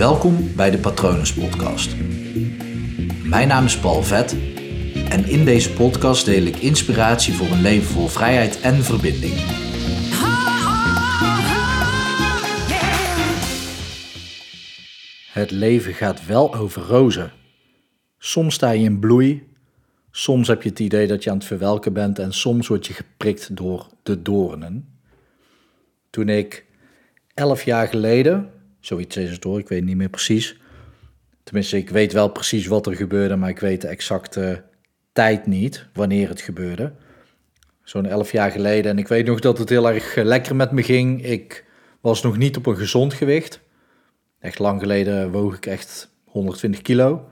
Welkom bij de Patronus Podcast. Mijn naam is Paul Vet en in deze podcast deel ik inspiratie voor een leven vol vrijheid en verbinding. Het leven gaat wel over rozen. Soms sta je in bloei, soms heb je het idee dat je aan het verwelken bent en soms word je geprikt door de doornen. Toen ik elf jaar geleden, zoiets is het ik weet niet meer precies. Tenminste, ik weet wel precies wat er gebeurde, maar ik weet de exacte tijd niet wanneer het gebeurde. Zo'n elf jaar geleden. En ik weet nog dat het heel erg lekker met me ging. Ik was nog niet op een gezond gewicht. Echt lang geleden woog ik echt 120 kilo.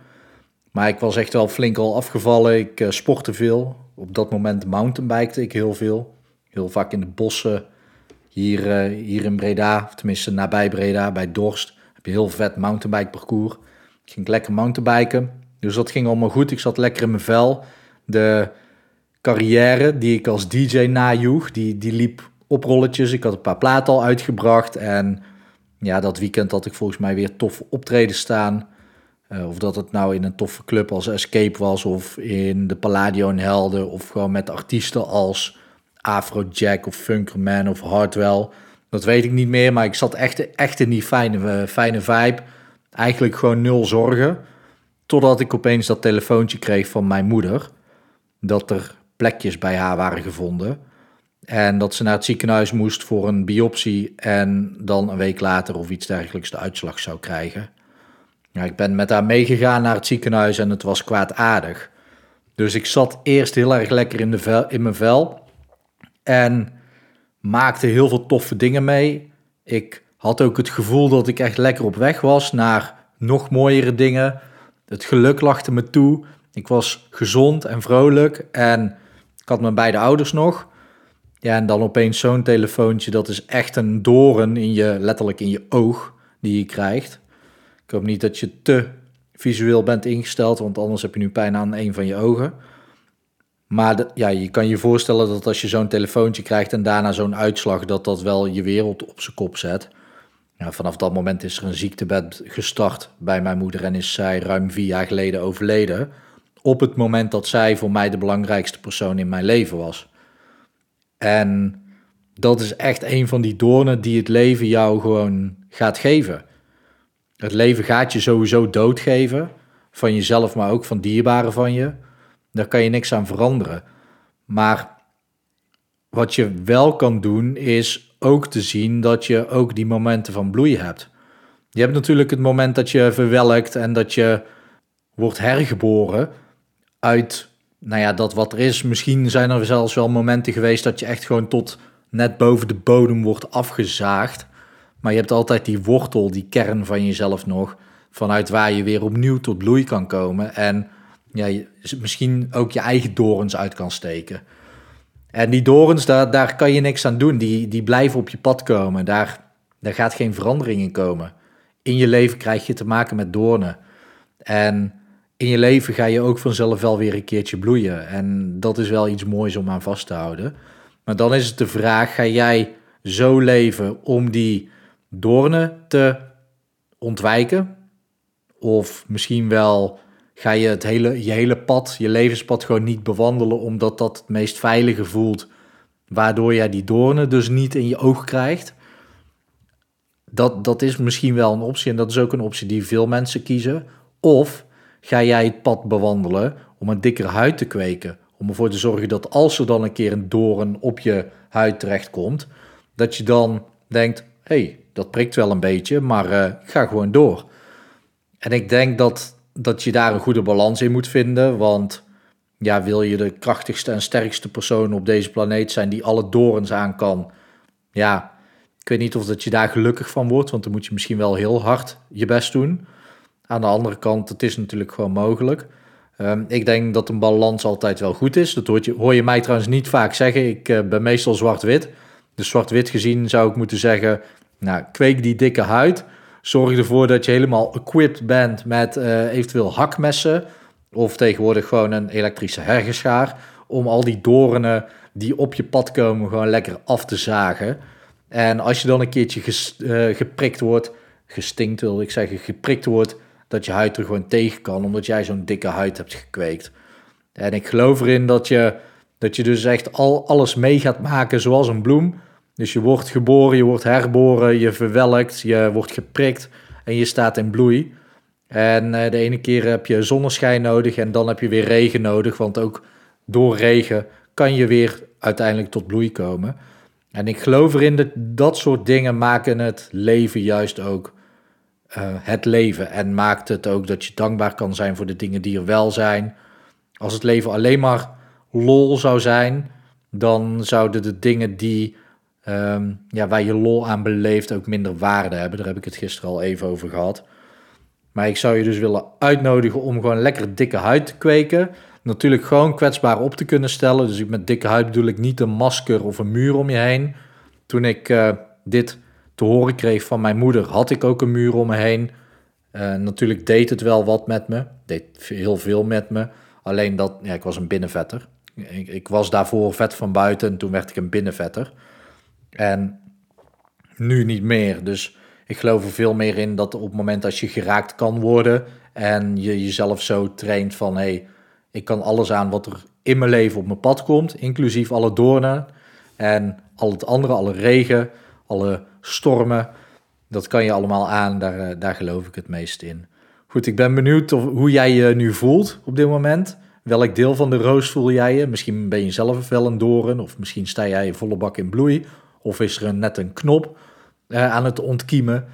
Maar ik was echt wel flink al afgevallen. Ik uh, sportte veel. Op dat moment mountainbikte ik heel veel. Heel vaak in de bossen hier, uh, hier in Breda, of tenminste nabij Breda, bij Dorst, heb je heel vet mountainbike parcours. Ik ging lekker mountainbiken, dus dat ging allemaal goed. Ik zat lekker in mijn vel. De carrière die ik als DJ najoeg, die, die liep op rolletjes. Ik had een paar platen al uitgebracht en ja, dat weekend had ik volgens mij weer toffe optreden staan. Uh, of dat het nou in een toffe club als Escape was, of in de Palladio in Helden, of gewoon met artiesten als Afrojack of Funkerman of Hardwell. Dat weet ik niet meer, maar ik zat echt, echt in die fijne, fijne vibe. Eigenlijk gewoon nul zorgen. Totdat ik opeens dat telefoontje kreeg van mijn moeder. Dat er plekjes bij haar waren gevonden. En dat ze naar het ziekenhuis moest voor een biopsie. En dan een week later of iets dergelijks de uitslag zou krijgen. Ja, ik ben met haar meegegaan naar het ziekenhuis en het was kwaadaardig. Dus ik zat eerst heel erg lekker in, de vel, in mijn vel. En maakte heel veel toffe dingen mee. Ik had ook het gevoel dat ik echt lekker op weg was naar nog mooiere dingen. Het geluk lachte me toe. Ik was gezond en vrolijk en ik had mijn beide ouders nog. Ja, en dan opeens zo'n telefoontje, dat is echt een doren in je, letterlijk in je oog, die je krijgt. Ik hoop niet dat je te visueel bent ingesteld, want anders heb je nu pijn aan een van je ogen. Maar ja, je kan je voorstellen dat als je zo'n telefoontje krijgt en daarna zo'n uitslag, dat dat wel je wereld op zijn kop zet. Vanaf dat moment is er een ziektebed gestart bij mijn moeder en is zij ruim vier jaar geleden overleden. Op het moment dat zij voor mij de belangrijkste persoon in mijn leven was. En dat is echt een van die doornen die het leven jou gewoon gaat geven. Het leven gaat je sowieso doodgeven, van jezelf, maar ook van dierbaren van je. Daar kan je niks aan veranderen. Maar wat je wel kan doen, is ook te zien dat je ook die momenten van bloei hebt. Je hebt natuurlijk het moment dat je verwelkt en dat je wordt hergeboren uit, nou ja, dat wat er is. Misschien zijn er zelfs wel momenten geweest dat je echt gewoon tot net boven de bodem wordt afgezaagd. Maar je hebt altijd die wortel, die kern van jezelf nog, vanuit waar je weer opnieuw tot bloei kan komen. En ja, misschien ook je eigen dorens uit kan steken. En die dorens, daar, daar kan je niks aan doen. Die, die blijven op je pad komen. Daar, daar gaat geen verandering in komen. In je leven krijg je te maken met doornen. En in je leven ga je ook vanzelf wel weer een keertje bloeien. En dat is wel iets moois om aan vast te houden. Maar dan is het de vraag: ga jij zo leven om die doornen te ontwijken? Of misschien wel ga je het hele, je hele pad, je levenspad gewoon niet bewandelen, omdat dat het meest veilige voelt, waardoor jij die doornen dus niet in je oog krijgt. Dat, dat is misschien wel een optie en dat is ook een optie die veel mensen kiezen. Of ga jij het pad bewandelen om een dikkere huid te kweken, om ervoor te zorgen dat als er dan een keer een doorn op je huid terechtkomt, dat je dan denkt, hé, hey, dat prikt wel een beetje, maar uh, ga gewoon door. En ik denk dat dat je daar een goede balans in moet vinden. Want ja, wil je de krachtigste en sterkste persoon op deze planeet zijn die alle dorens aan kan. Ja, ik weet niet of dat je daar gelukkig van wordt, want dan moet je misschien wel heel hard je best doen. Aan de andere kant, het is natuurlijk gewoon mogelijk. Um, ik denk dat een balans altijd wel goed is. Dat hoor je, mij trouwens niet vaak zeggen. Ik uh, ben meestal zwart-wit. Dus zwart-wit gezien zou ik moeten zeggen, nou, kweek die dikke huid. Zorg ervoor dat je helemaal equipped bent met uh, eventueel hakmessen. Of tegenwoordig gewoon een elektrische hergeschaar. Om al die doornen die op je pad komen gewoon lekker af te zagen. En als je dan een keertje uh, geprikt wordt, gestinkt, wil ik zeggen, geprikt wordt, dat je huid er gewoon tegen kan, omdat jij zo'n dikke huid hebt gekweekt. En ik geloof erin dat je, dat je dus echt al alles mee gaat maken zoals een bloem. Dus je wordt geboren, je wordt herboren, je verwelkt, je wordt geprikt en je staat in bloei. En eh, de ene keer heb je zonneschijn nodig en dan heb je weer regen nodig, want ook door regen kan je weer uiteindelijk tot bloei komen. En ik geloof erin dat dat soort dingen maken het leven juist ook uh, het leven. En maakt het ook dat je dankbaar kan zijn voor de dingen die er wel zijn. Als het leven alleen maar lol zou zijn, dan zouden de dingen die, um, ja, waar je lol aan beleeft ook minder waarde hebben. Daar heb ik het gisteren al even over gehad. Maar ik zou je dus willen uitnodigen om gewoon lekker dikke huid te kweken. Natuurlijk gewoon kwetsbaar op te kunnen stellen. Dus met dikke huid bedoel ik niet een masker of een muur om je heen. Toen ik uh, dit te horen kreeg van mijn moeder, had ik ook een muur om me heen. Uh, natuurlijk deed het wel wat met me. Deed heel veel met me. Alleen dat, ja, ik was een binnenvetter. Ik, ik was daarvoor vet van buiten en toen werd ik een binnenvetter. En nu niet meer. Dus ik geloof er veel meer in dat op het moment als je geraakt kan worden en je jezelf zo traint van hé, hey, ik kan alles aan wat er in mijn leven op mijn pad komt, inclusief alle doornen en al het andere, alle regen, alle stormen. Dat kan je allemaal aan, daar, eh, daar geloof ik het meest in. Goed, ik ben benieuwd hoe jij je nu voelt op dit moment. Welk deel van de roos voel jij je? Misschien ben je zelf wel een doren, of misschien sta jij volle bak in bloei, of is er een, net een knop uh, aan het ontkiemen.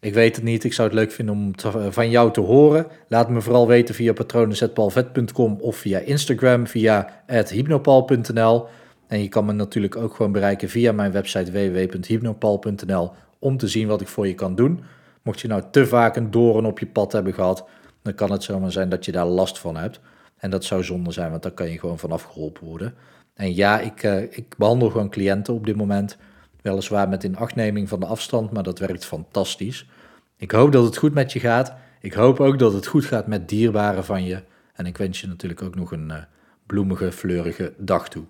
Ik weet het niet. Ik zou het leuk vinden om van jou te horen. Laat me vooral weten via patronenzetpalvet.com of via Instagram via hypnopal.nl. En je kan me natuurlijk ook gewoon bereiken via mijn website www.hypnopal.nl om te zien wat ik voor je kan doen. Mocht je nou te vaak een doorn op je pad hebben gehad, dan kan het zomaar zijn dat je daar last van hebt. En dat zou zonde zijn, want daar kan je gewoon vanaf geholpen worden. En ja, ik, uh, ik behandel gewoon cliënten op dit moment. Weliswaar met inachtneming van de afstand, maar dat werkt fantastisch. Ik hoop dat het goed met je gaat. Ik hoop ook dat het goed gaat met dierbaren van je. En ik wens je natuurlijk ook nog een uh, bloemige, fleurige dag toe.